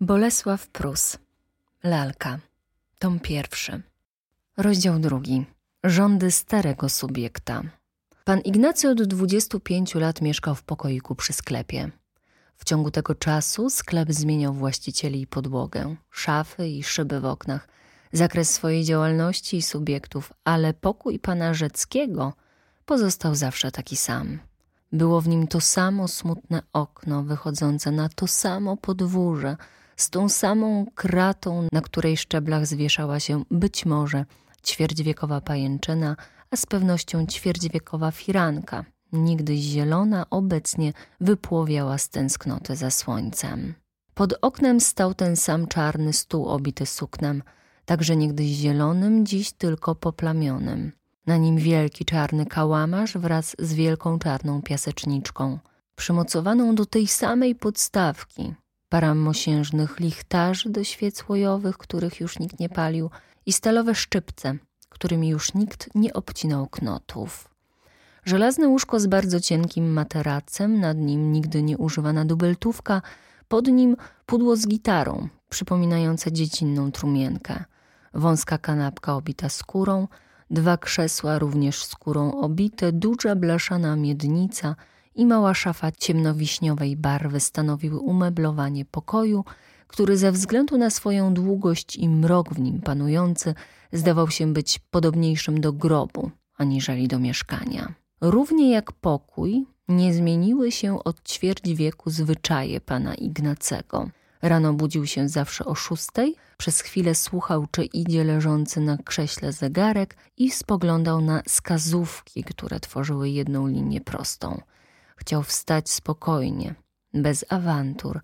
Bolesław Prus. Lalka. Tom pierwszy. Rozdział drugi. Rządy starego subiekta. Pan Ignacy od 25 lat mieszkał w pokoiku przy sklepie. W ciągu tego czasu sklep zmieniał właścicieli i podłogę, szafy i szyby w oknach, zakres swojej działalności i subiektów, ale pokój pana Rzeckiego pozostał zawsze taki sam. Było w nim to samo smutne okno wychodzące na to samo podwórze, z tą samą kratą, na której szczeblach zwieszała się być może ćwierćwiekowa pajęczyna, a z pewnością ćwierćwiekowa firanka, nigdyś zielona, obecnie wypłowiała z tęsknoty za słońcem. Pod oknem stał ten sam czarny stół obity suknem, także niegdyś zielonym, dziś tylko poplamionym. Na nim wielki czarny kałamarz wraz z wielką czarną piaseczniczką, przymocowaną do tej samej podstawki, para mosiężnych lichtarzy do świec łojowych, których już nikt nie palił, i stalowe szczypce, którymi już nikt nie obcinał knotów. Żelazne łóżko z bardzo cienkim materacem, nad nim nigdy nie używana dubeltówka, pod nim pudło z gitarą, przypominające dziecinną trumienkę, wąska kanapka obita skórą, dwa krzesła również skórą obite, duża blaszana miednica i mała szafa ciemnowiśniowej barwy stanowiły umeblowanie pokoju, który ze względu na swoją długość i mrok w nim panujący zdawał się być podobniejszym do grobu aniżeli do mieszkania. Równie jak pokój, nie zmieniły się od ćwierć wieku zwyczaje pana Ignacego. Rano budził się zawsze o szóstej, przez chwilę słuchał, czy idzie leżący na krześle zegarek i spoglądał na skazówki, które tworzyły jedną linię prostą. Chciał wstać spokojnie, bez awantur,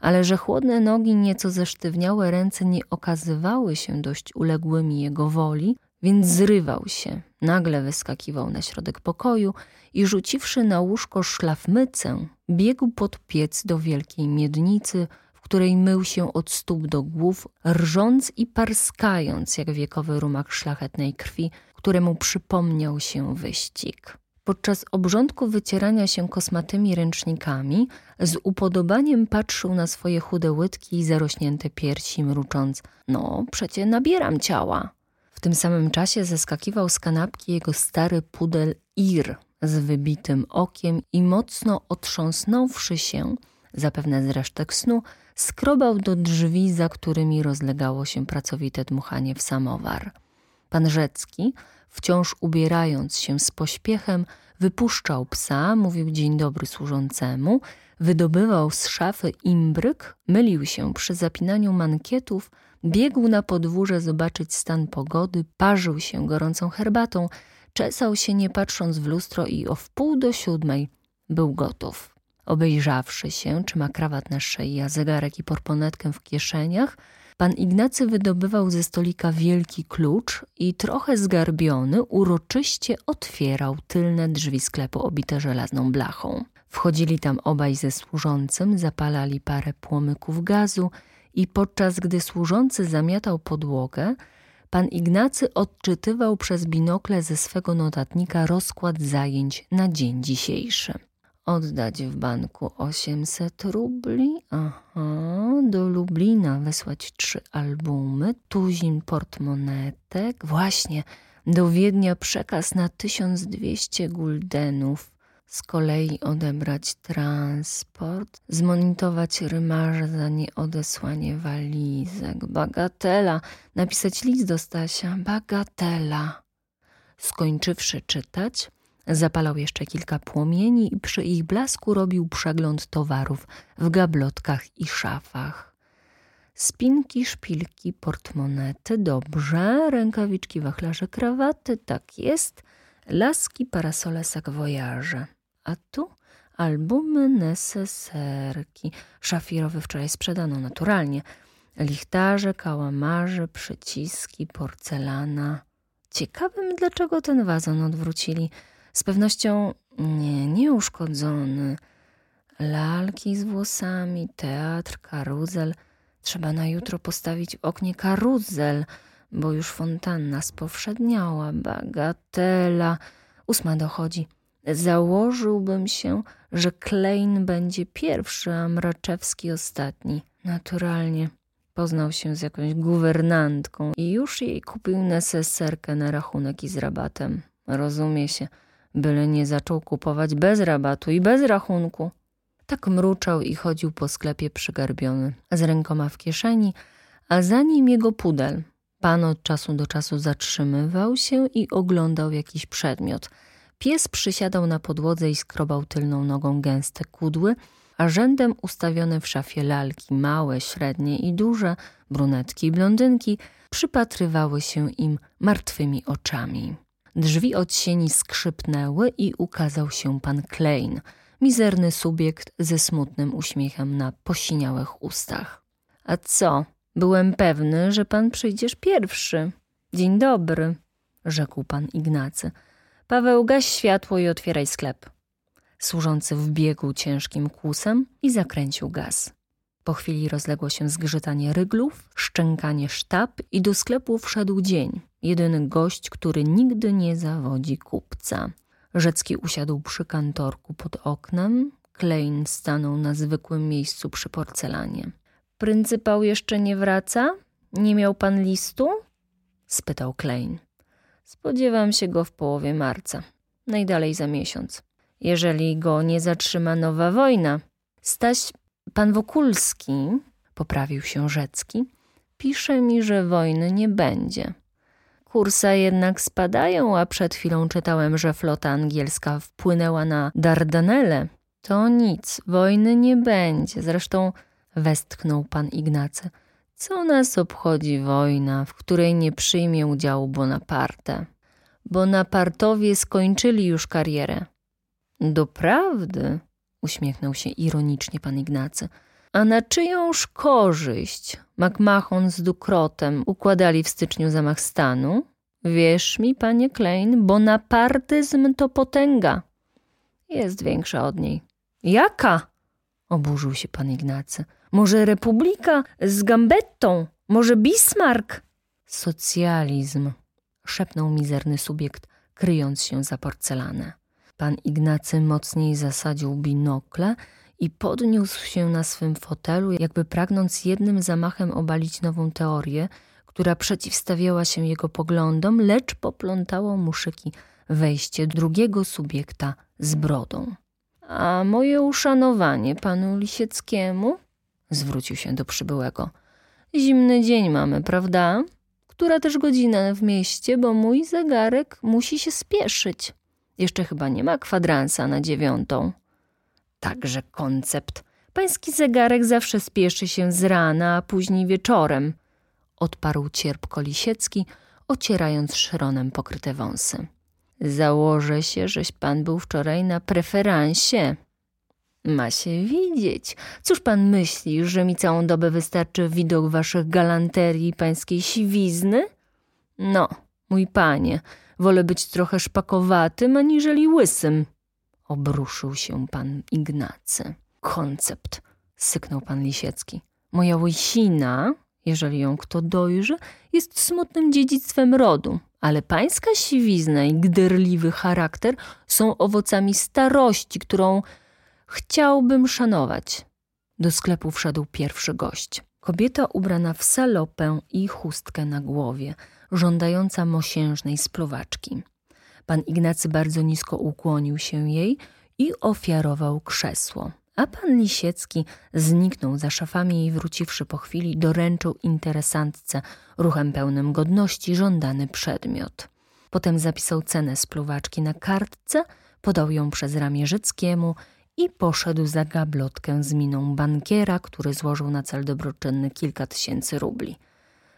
ale że chłodne nogi, nieco zesztywniałe ręce nie okazywały się dość uległymi jego woli, więc zrywał się, nagle wyskakiwał na środek pokoju i rzuciwszy na łóżko szlafmycę, biegł pod piec do wielkiej miednicy, w której mył się od stóp do głów, rżąc i parskając jak wiekowy rumak szlachetnej krwi, któremu przypomniał się wyścig. Podczas obrządku wycierania się kosmatymi ręcznikami z upodobaniem patrzył na swoje chude łydki i zarośnięte piersi, mrucząc – no, przecie nabieram ciała. W tym samym czasie zeskakiwał z kanapki jego stary pudel Ir z wybitym okiem i mocno otrząsnąwszy się, zapewne z resztek snu, skrobał do drzwi, za którymi rozlegało się pracowite dmuchanie w samowar. Pan Rzecki, wciąż ubierając się z pośpiechem, wypuszczał psa, mówił dzień dobry służącemu, wydobywał z szafy imbryk, mylił się przy zapinaniu mankietów, biegł na podwórze zobaczyć stan pogody, parzył się gorącą herbatą, czesał się nie patrząc w lustro i o wpół do siódmej był gotów. Obejrzawszy się, czy ma krawat na szyi, a zegarek i porponetkę w kieszeniach, pan Ignacy wydobywał ze stolika wielki klucz i trochę zgarbiony uroczyście otwierał tylne drzwi sklepu obite żelazną blachą. Wchodzili tam obaj ze służącym, zapalali parę płomyków gazu i podczas gdy służący zamiatał podłogę, pan Ignacy odczytywał przez binokle ze swego notatnika rozkład zajęć na dzień dzisiejszy. Oddać w banku 800 rubli, aha, do Lublina wysłać trzy albumy, tuzin portmonetek, właśnie, do Wiednia przekaz na 1200 guldenów, z kolei odebrać transport, zmonitować rymarza za nieodesłanie walizek, bagatela, napisać list do Stasia, bagatela. Skończywszy czytać, zapalał jeszcze kilka płomieni i przy ich blasku robił przegląd towarów w gablotkach i szafach. Spinki, szpilki, portmonety, dobrze, rękawiczki, wachlarze, krawaty, tak jest, laski, parasole, sakwojarze. A tu albumy, neseserki. Szafirowy wczoraj sprzedano naturalnie. Lichtarze, kałamarze, przyciski, porcelana. Ciekawym, dlaczego ten wazon odwrócili. Z pewnością nie, nieuszkodzony. Lalki z włosami, teatr, karuzel. Trzeba na jutro postawić w oknie karuzel, bo już fontanna spowszedniała. Bagatela. Ósma dochodzi. Założyłbym się, że Klein będzie pierwszy, a Mraczewski ostatni. Naturalnie poznał się z jakąś guwernantką i już jej kupił neseserkę na rachunek i z rabatem. Rozumie się, byle nie zaczął kupować bez rabatu i bez rachunku. Tak mruczał i chodził po sklepie przygarbiony, z rękoma w kieszeni, a za nim jego pudel. Pan od czasu do czasu zatrzymywał się i oglądał jakiś przedmiot. Pies przysiadał na podłodze i skrobał tylną nogą gęste kudły, a rzędem ustawione w szafie lalki, małe, średnie i duże, brunetki i blondynki, przypatrywały się im martwymi oczami. Drzwi od sieni skrzypnęły i ukazał się pan Klein, mizerny subiekt ze smutnym uśmiechem na posiniałych ustach. A co? Byłem pewny, że pan przyjdziesz pierwszy. Dzień dobry, rzekł pan Ignacy. Paweł, gaś światło i otwieraj sklep. Służący wbiegł ciężkim kłusem i zakręcił gaz. Po chwili rozległo się zgrzytanie ryglów, szczękanie sztab i do sklepu wszedł dzień. Jedyny gość, który nigdy nie zawodzi kupca. Rzecki usiadł przy kantorku pod oknem. Klein stanął na zwykłym miejscu przy porcelanie. Pryncypał jeszcze nie wraca? Nie miał pan listu? spytał Klein. Spodziewam się go w połowie marca, najdalej za miesiąc. Jeżeli go nie zatrzyma nowa wojna. Staś, pan Wokulski, poprawił się Rzecki, pisze mi, że wojny nie będzie. Kursa jednak spadają, a przed chwilą czytałem, że flota angielska wpłynęła na Dardanelle. To nic, wojny nie będzie. Zresztą westchnął pan Ignacy. Co nas obchodzi wojna, w której nie przyjmie udziału Bonaparte? Bonapartowie skończyli już karierę. Doprawdy, uśmiechnął się ironicznie pan Ignacy. A na czyjąż korzyść MacMahon z Dukrotem układali w styczniu zamach stanu? Wierz mi, panie Klein, bonapartyzm to potęga. Jest większa od niej. Jaka? Oburzył się pan Ignacy. Może republika z Gambettą? Może Bismarck? Socjalizm, szepnął mizerny subiekt, kryjąc się za porcelanę. Pan Ignacy mocniej zasadził binokle i podniósł się na swym fotelu, jakby pragnąc jednym zamachem obalić nową teorię, która przeciwstawiała się jego poglądom, lecz poplątało mu szyki wejście drugiego subiekta z brodą. A moje uszanowanie panu Lisieckiemu? Zwrócił się do przybyłego. Zimny dzień mamy, prawda? Która też godzina w mieście, bo mój zegarek musi się spieszyć. Jeszcze chyba nie ma kwadransa na dziewiątą. Także koncept. Pański zegarek zawsze spieszy się z rana, a później wieczorem, odparł cierpko Lisiecki, ocierając szronem pokryte wąsy. Założę się, żeś pan był wczoraj na preferansie. Ma się widzieć. Cóż pan myśli, że mi całą dobę wystarczy widok waszych galanterii i pańskiej siwizny? No, mój panie, wolę być trochę szpakowatym, aniżeli łysym. Obruszył się pan Ignacy. Koncept, syknął pan Lisiecki. Moja łysina, jeżeli ją kto dojrzy, jest smutnym dziedzictwem rodu, ale pańska siwizna i gderliwy charakter są owocami starości, którą chciałbym szanować. Do sklepu wszedł pierwszy gość. Kobieta ubrana w salopę i chustkę na głowie, żądająca mosiężnej spluwaczki. Pan Ignacy bardzo nisko ukłonił się jej i ofiarował krzesło, a pan Lisiecki zniknął za szafami i wróciwszy po chwili doręczył interesantce ruchem pełnym godności żądany przedmiot. Potem zapisał cenę spluwaczki na kartce, podał ją przez ramię Rzeckiemu i poszedł za gablotkę z miną bankiera, który złożył na cel dobroczynny kilka tysięcy rubli.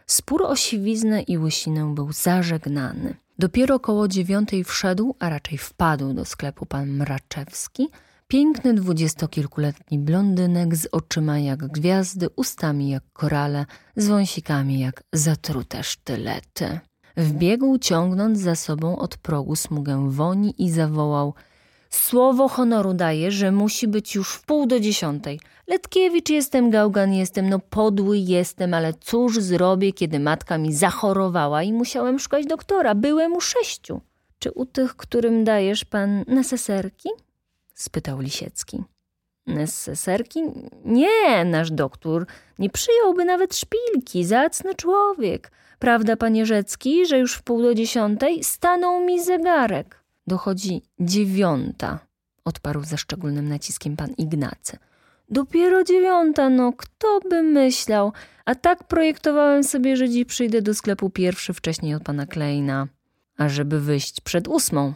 Spór o siwiznę i łysinę był zażegnany. Dopiero koło dziewiątej wszedł, a raczej wpadł do sklepu pan Mraczewski, piękny dwudziestokilkuletni blondynek z oczyma jak gwiazdy, ustami jak korale, z wąsikami jak zatrute sztylety. Wbiegł ciągnąc za sobą od progu smugę woni i zawołał – Słowo honoru daję, że musi być już w pół do dziesiątej. Letkiewicz jestem, gałgan jestem, no podły jestem, ale cóż zrobię, kiedy matka mi zachorowała i musiałem szukać doktora. Byłem u sześciu. Czy u tych, którym dajesz pan neseserki? spytał Lisiecki. Neseserki? Nie, nasz doktor nie przyjąłby nawet szpilki, zacny człowiek. Prawda, panie Rzecki, że już w pół do dziesiątej stanął mi zegarek. Dochodzi dziewiąta, odparł ze szczególnym naciskiem pan Ignacy. Dopiero dziewiąta, no kto by myślał? A tak projektowałem sobie, że dziś przyjdę do sklepu pierwszy wcześniej od pana Kleina. A żeby wyjść przed ósmą,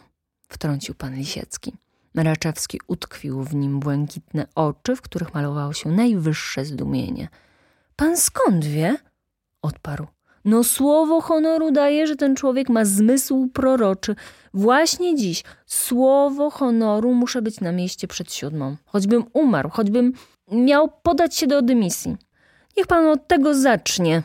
wtrącił pan Lisiecki. Raczewski utkwił w nim błękitne oczy, w których malowało się najwyższe zdumienie. Pan skąd wie? odparł. No słowo honoru daje, że ten człowiek ma zmysł proroczy. Właśnie dziś, słowo honoru, muszę być na mieście przed siódmą. Choćbym umarł, choćbym miał podać się do dymisji. Niech pan od tego zacznie,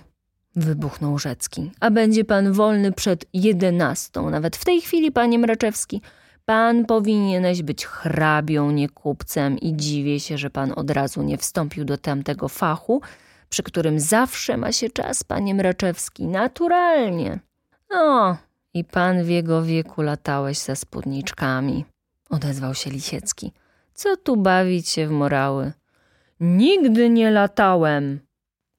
wybuchnął Rzecki. A będzie pan wolny przed jedenastą. Nawet w tej chwili, panie Mraczewski, pan powinieneś być hrabią, nie kupcem i dziwię się, że pan od razu nie wstąpił do tamtego fachu, przy którym zawsze ma się czas, panie Mraczewski, naturalnie. O, i pan w jego wieku latałeś za spódniczkami, odezwał się Lisiecki. Co tu bawić się w morały? Nigdy nie latałem,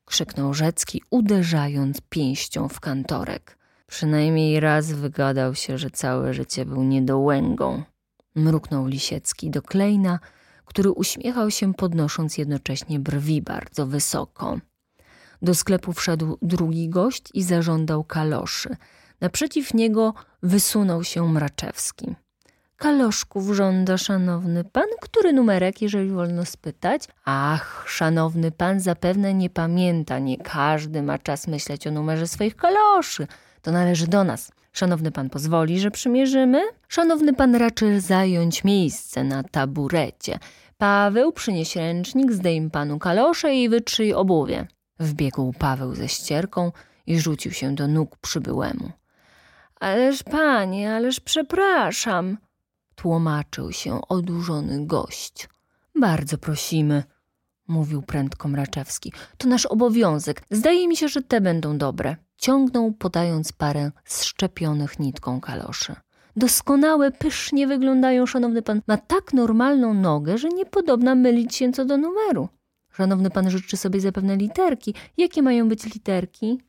krzyknął Rzecki, uderzając pięścią w kantorek. Przynajmniej raz wygadał się, że całe życie był niedołęgą. Mruknął Lisiecki do Klejna, który uśmiechał się podnosząc jednocześnie brwi bardzo wysoko. Do sklepu wszedł drugi gość i zażądał kaloszy. Naprzeciw niego wysunął się Mraczewski. Kaloszków żąda szanowny pan, który numerek, jeżeli wolno spytać? Ach, szanowny pan zapewne nie pamięta, nie każdy ma czas myśleć o numerze swoich kaloszy. To należy do nas. Szanowny pan pozwoli, że przymierzymy? Szanowny pan raczy zająć miejsce na taburecie. Paweł, przynieś ręcznik, zdejm panu kalosze i wytrzyj obuwie. Wbiegł Paweł ze ścierką i rzucił się do nóg przybyłemu. Ależ panie, ależ przepraszam, tłumaczył się odurzony gość. Bardzo prosimy, mówił prędko Mraczewski. To nasz obowiązek. Zdaje mi się, że te będą dobre. Ciągnął, podając parę zszczepionych nitką kaloszy. Doskonałe, pysznie wyglądają, szanowny pan. Ma tak normalną nogę, że niepodobna mylić się co do numeru. Szanowny pan życzy sobie zapewne literki. Jakie mają być literki?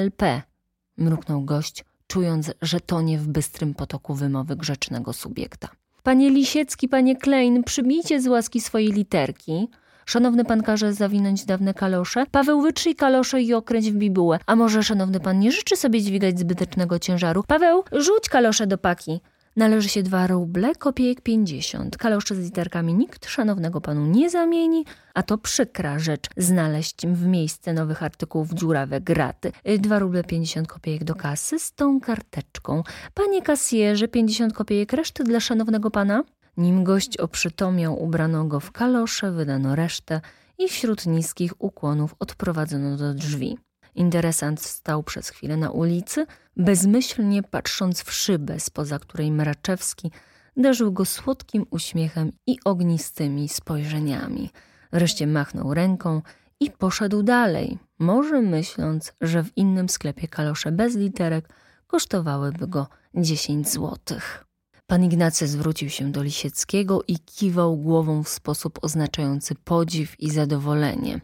LP, mruknął gość, czując, że tonie w bystrym potoku wymowy grzecznego subiekta. Panie Lisiecki, panie Klein, przybijcie z łaski swoje literki. Szanowny pan każe zawinąć dawne kalosze. Paweł, wytrzyj kalosze i okręć w bibułę. A może szanowny pan nie życzy sobie dźwigać zbytecznego ciężaru? Paweł, rzuć kalosze do paki. Należy się dwa ruble, kopiejek pięćdziesiąt. Kalosze z literkami nikt szanownego panu nie zamieni, a to przykra rzecz znaleźć w miejsce nowych artykułów dziurawe graty. Dwa ruble pięćdziesiąt kopiejek do kasy z tą karteczką. Panie kasjerze, pięćdziesiąt kopiejek reszty dla szanownego pana? Nim gość oprzytomniał, ubrano go w kalosze, wydano resztę i wśród niskich ukłonów odprowadzono do drzwi. Interesant stał przez chwilę na ulicy, bezmyślnie patrząc w szybę, spoza której Mraczewski darzył go słodkim uśmiechem i ognistymi spojrzeniami. Wreszcie machnął ręką i poszedł dalej, może myśląc, że w innym sklepie kalosze bez literek kosztowałyby go dziesięć złotych. Pan Ignacy zwrócił się do Lisieckiego i kiwał głową w sposób oznaczający podziw i zadowolenie.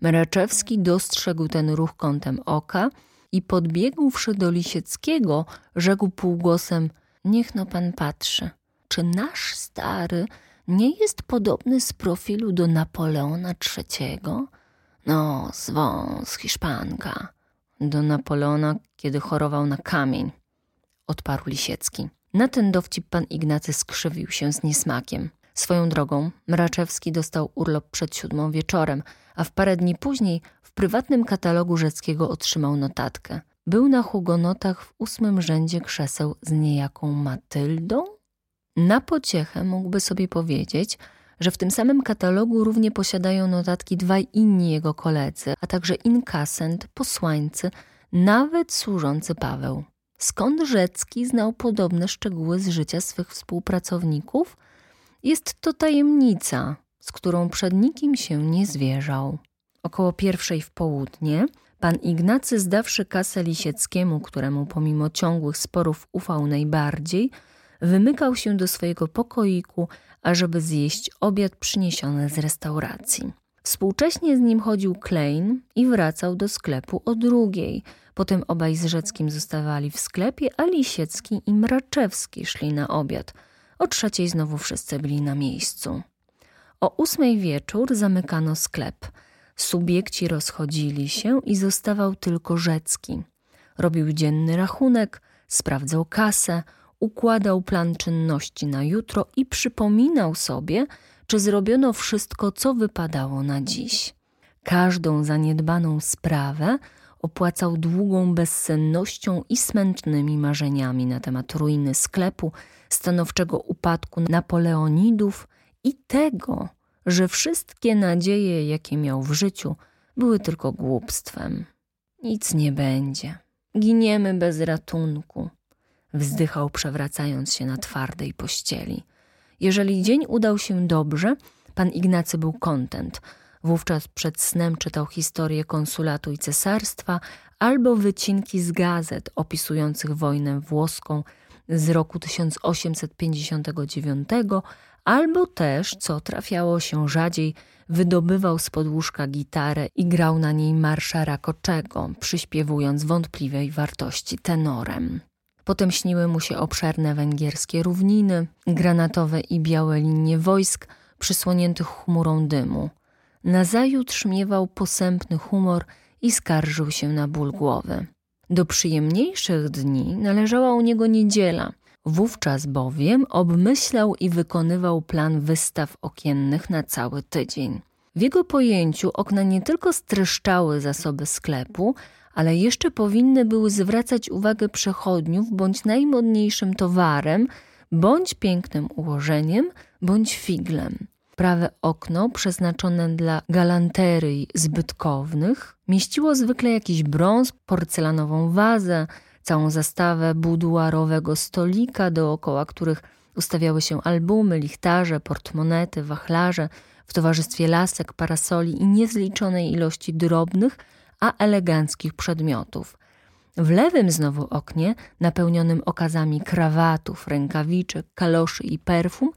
Mraczewski dostrzegł ten ruch kątem oka i podbiegłszy do Lisieckiego, rzekł półgłosem: Niech no pan patrzy, czy nasz stary nie jest podobny z profilu do Napoleona III? No, z wąs, Hiszpanka. Do Napoleona, kiedy chorował na kamień, odparł Lisiecki. Na ten dowcip pan Ignacy skrzywił się z niesmakiem. Swoją drogą, Mraczewski dostał urlop przed siódmą wieczorem, a w parę dni później w prywatnym katalogu Rzeckiego otrzymał notatkę. Był na hugonotach w ósmym rzędzie krzeseł z niejaką Matyldą? Na pociechę mógłby sobie powiedzieć, że w tym samym katalogu równie posiadają notatki dwaj inni jego koledzy, a także inkasent, posłańcy, nawet służący Paweł. Skąd Rzecki znał podobne szczegóły z życia swych współpracowników? Jest to tajemnica, z którą przed nikim się nie zwierzał. Około pierwszej w południe Pan Ignacy, zdawszy kasę Lisieckiemu, któremu pomimo ciągłych sporów ufał najbardziej, wymykał się do swojego pokoiku, ażeby zjeść obiad przyniesiony z restauracji. Współcześnie z nim chodził Klein i wracał do sklepu o drugiej. Potem obaj z Rzeckim zostawali w sklepie, a Lisiecki i Mraczewski szli na obiad. O trzeciej znowu wszyscy byli na miejscu. O ósmej wieczór zamykano sklep. Subiekci rozchodzili się i zostawał tylko Rzecki. Robił dzienny rachunek, sprawdzał kasę, układał plan czynności na jutro i przypominał sobie, czy zrobiono wszystko, co wypadało na dziś. Każdą zaniedbaną sprawę opłacał długą bezsennością i smętnymi marzeniami na temat ruiny sklepu, stanowczego upadku Napoleonidów i tego, że wszystkie nadzieje, jakie miał w życiu, były tylko głupstwem. Nic nie będzie. Giniemy bez ratunku. Wzdychał, przewracając się na twardej pościeli. Jeżeli dzień udał się dobrze, pan Ignacy był kontent. Wówczas przed snem czytał historię konsulatu i cesarstwa albo wycinki z gazet opisujących wojnę włoską z roku 1859, albo też, co trafiało się rzadziej, wydobywał z podłóżka gitarę i grał na niej marsza Rakoczego, przyśpiewując wątpliwej wartości tenorem. Potem śniły mu się obszerne węgierskie równiny, granatowe i białe linie wojsk przysłoniętych chmurą dymu. Nazajutrz miewał posępny humor i skarżył się na ból głowy. Do przyjemniejszych dni należała u niego niedziela. Wówczas bowiem obmyślał i wykonywał plan wystaw okiennych na cały tydzień. W jego pojęciu okna nie tylko streszczały zasoby sklepu, ale jeszcze powinny były zwracać uwagę przechodniów bądź najmodniejszym towarem, bądź pięknym ułożeniem, bądź figlem. Prawe okno, przeznaczone dla galanterii zbytkownych, mieściło zwykle jakiś brąz, porcelanową wazę, całą zastawę buduarowego stolika, dookoła których ustawiały się albumy, lichtarze, portmonety, wachlarze, w towarzystwie lasek, parasoli i niezliczonej ilości drobnych, a eleganckich przedmiotów. W lewym znowu oknie, napełnionym okazami krawatów, rękawiczek, kaloszy i perfum,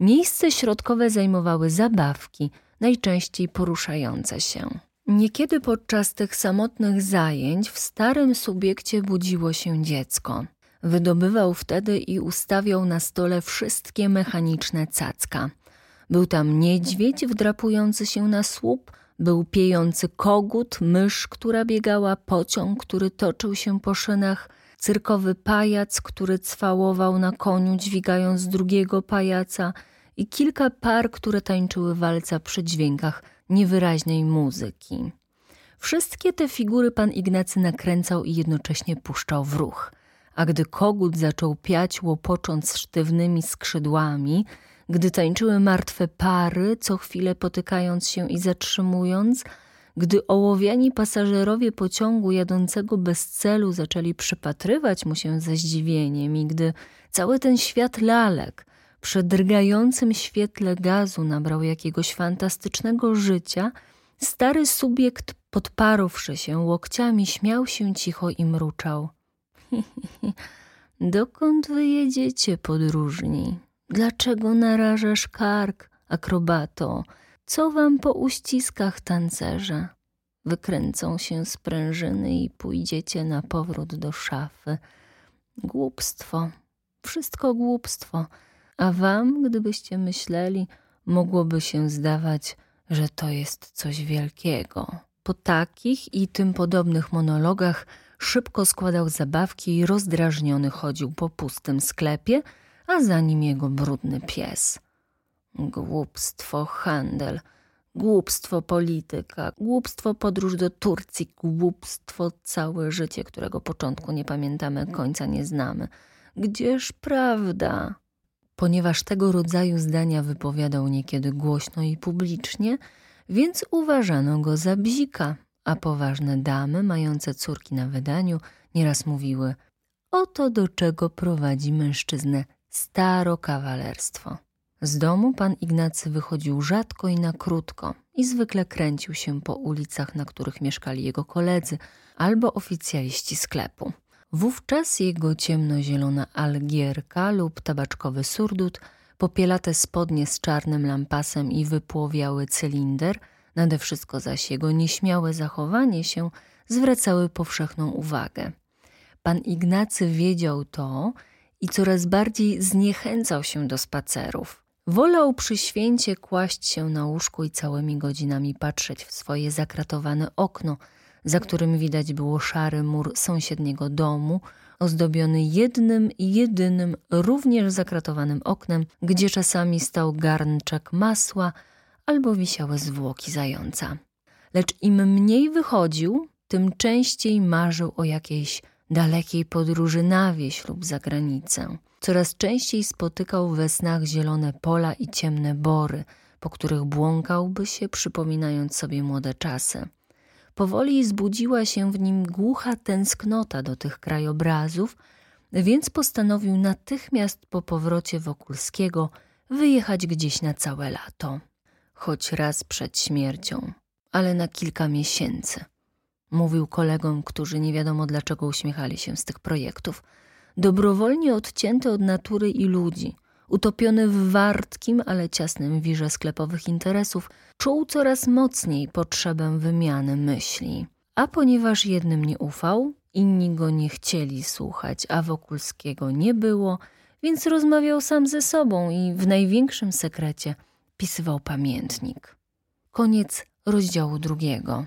miejsce środkowe zajmowały zabawki, najczęściej poruszające się. Niekiedy podczas tych samotnych zajęć w starym subiekcie budziło się dziecko. Wydobywał wtedy i ustawiał na stole wszystkie mechaniczne cacka. Był tam niedźwiedź wdrapujący się na słup, był piejący kogut, mysz, która biegała, pociąg, który toczył się po szynach, cyrkowy pajac, który cwałował na koniu, dźwigając drugiego pajaca i kilka par, które tańczyły walca przy dźwiękach niewyraźnej muzyki. Wszystkie te figury pan Ignacy nakręcał i jednocześnie puszczał w ruch. A gdy kogut zaczął piać, łopocząc sztywnymi skrzydłami, gdy tańczyły martwe pary, co chwilę potykając się i zatrzymując, gdy ołowiani pasażerowie pociągu jadącego bez celu zaczęli przypatrywać mu się ze zdziwieniem i gdy cały ten świat lalek przy drgającym świetle gazu nabrał jakiegoś fantastycznego życia, stary subiekt podparłszy się łokciami śmiał się cicho i mruczał. Dokąd wy jedziecie, podróżni? Dlaczego narażasz kark, akrobato? Co wam po uściskach, tancerze? Wykręcą się sprężyny i pójdziecie na powrót do szafy. Głupstwo, wszystko głupstwo. A wam, gdybyście myśleli, mogłoby się zdawać, że to jest coś wielkiego. Po takich i tym podobnych monologach szybko składał zabawki i rozdrażniony chodził po pustym sklepie, a za nim jego brudny pies. Głupstwo handel, głupstwo polityka, głupstwo podróż do Turcji, głupstwo całe życie, którego początku nie pamiętamy, końca nie znamy. Gdzież prawda? Ponieważ tego rodzaju zdania wypowiadał niekiedy głośno i publicznie, więc uważano go za bzika, a poważne damy, mające córki na wydaniu, nieraz mówiły – oto do czego prowadzi mężczyznę staro kawalerstwo. Z domu pan Ignacy wychodził rzadko i na krótko i zwykle kręcił się po ulicach, na których mieszkali jego koledzy albo oficjaliści sklepu. Wówczas jego ciemnozielona algierka lub tabaczkowy surdut, popielate spodnie z czarnym lampasem i wypłowiały cylinder, nade wszystko zaś jego nieśmiałe zachowanie się zwracały powszechną uwagę. Pan Ignacy wiedział to i coraz bardziej zniechęcał się do spacerów. Wolał przy święcie kłaść się na łóżku i całymi godzinami patrzeć w swoje zakratowane okno, za którym widać było szary mur sąsiedniego domu, ozdobiony jednym jedynym, również zakratowanym oknem, gdzie czasami stał garnczek masła albo wisiały zwłoki zająca. Lecz im mniej wychodził, tym częściej marzył o jakiejś dalekiej podróży na wieś lub za granicę. Coraz częściej spotykał we snach zielone pola i ciemne bory, po których błąkałby się, przypominając sobie młode czasy. Powoli zbudziła się w nim głucha tęsknota do tych krajobrazów, więc postanowił natychmiast po powrocie Wokulskiego wyjechać gdzieś na całe lato, choć raz przed śmiercią, ale na kilka miesięcy. Mówił kolegom, którzy nie wiadomo dlaczego uśmiechali się z tych projektów. Dobrowolnie odcięty od natury i ludzi, utopiony w wartkim, ale ciasnym wirze sklepowych interesów, czuł coraz mocniej potrzebę wymiany myśli. A ponieważ jednym nie ufał, inni go nie chcieli słuchać, a Wokulskiego nie było, więc rozmawiał sam ze sobą i w największym sekrecie pisywał pamiętnik. Koniec rozdziału drugiego.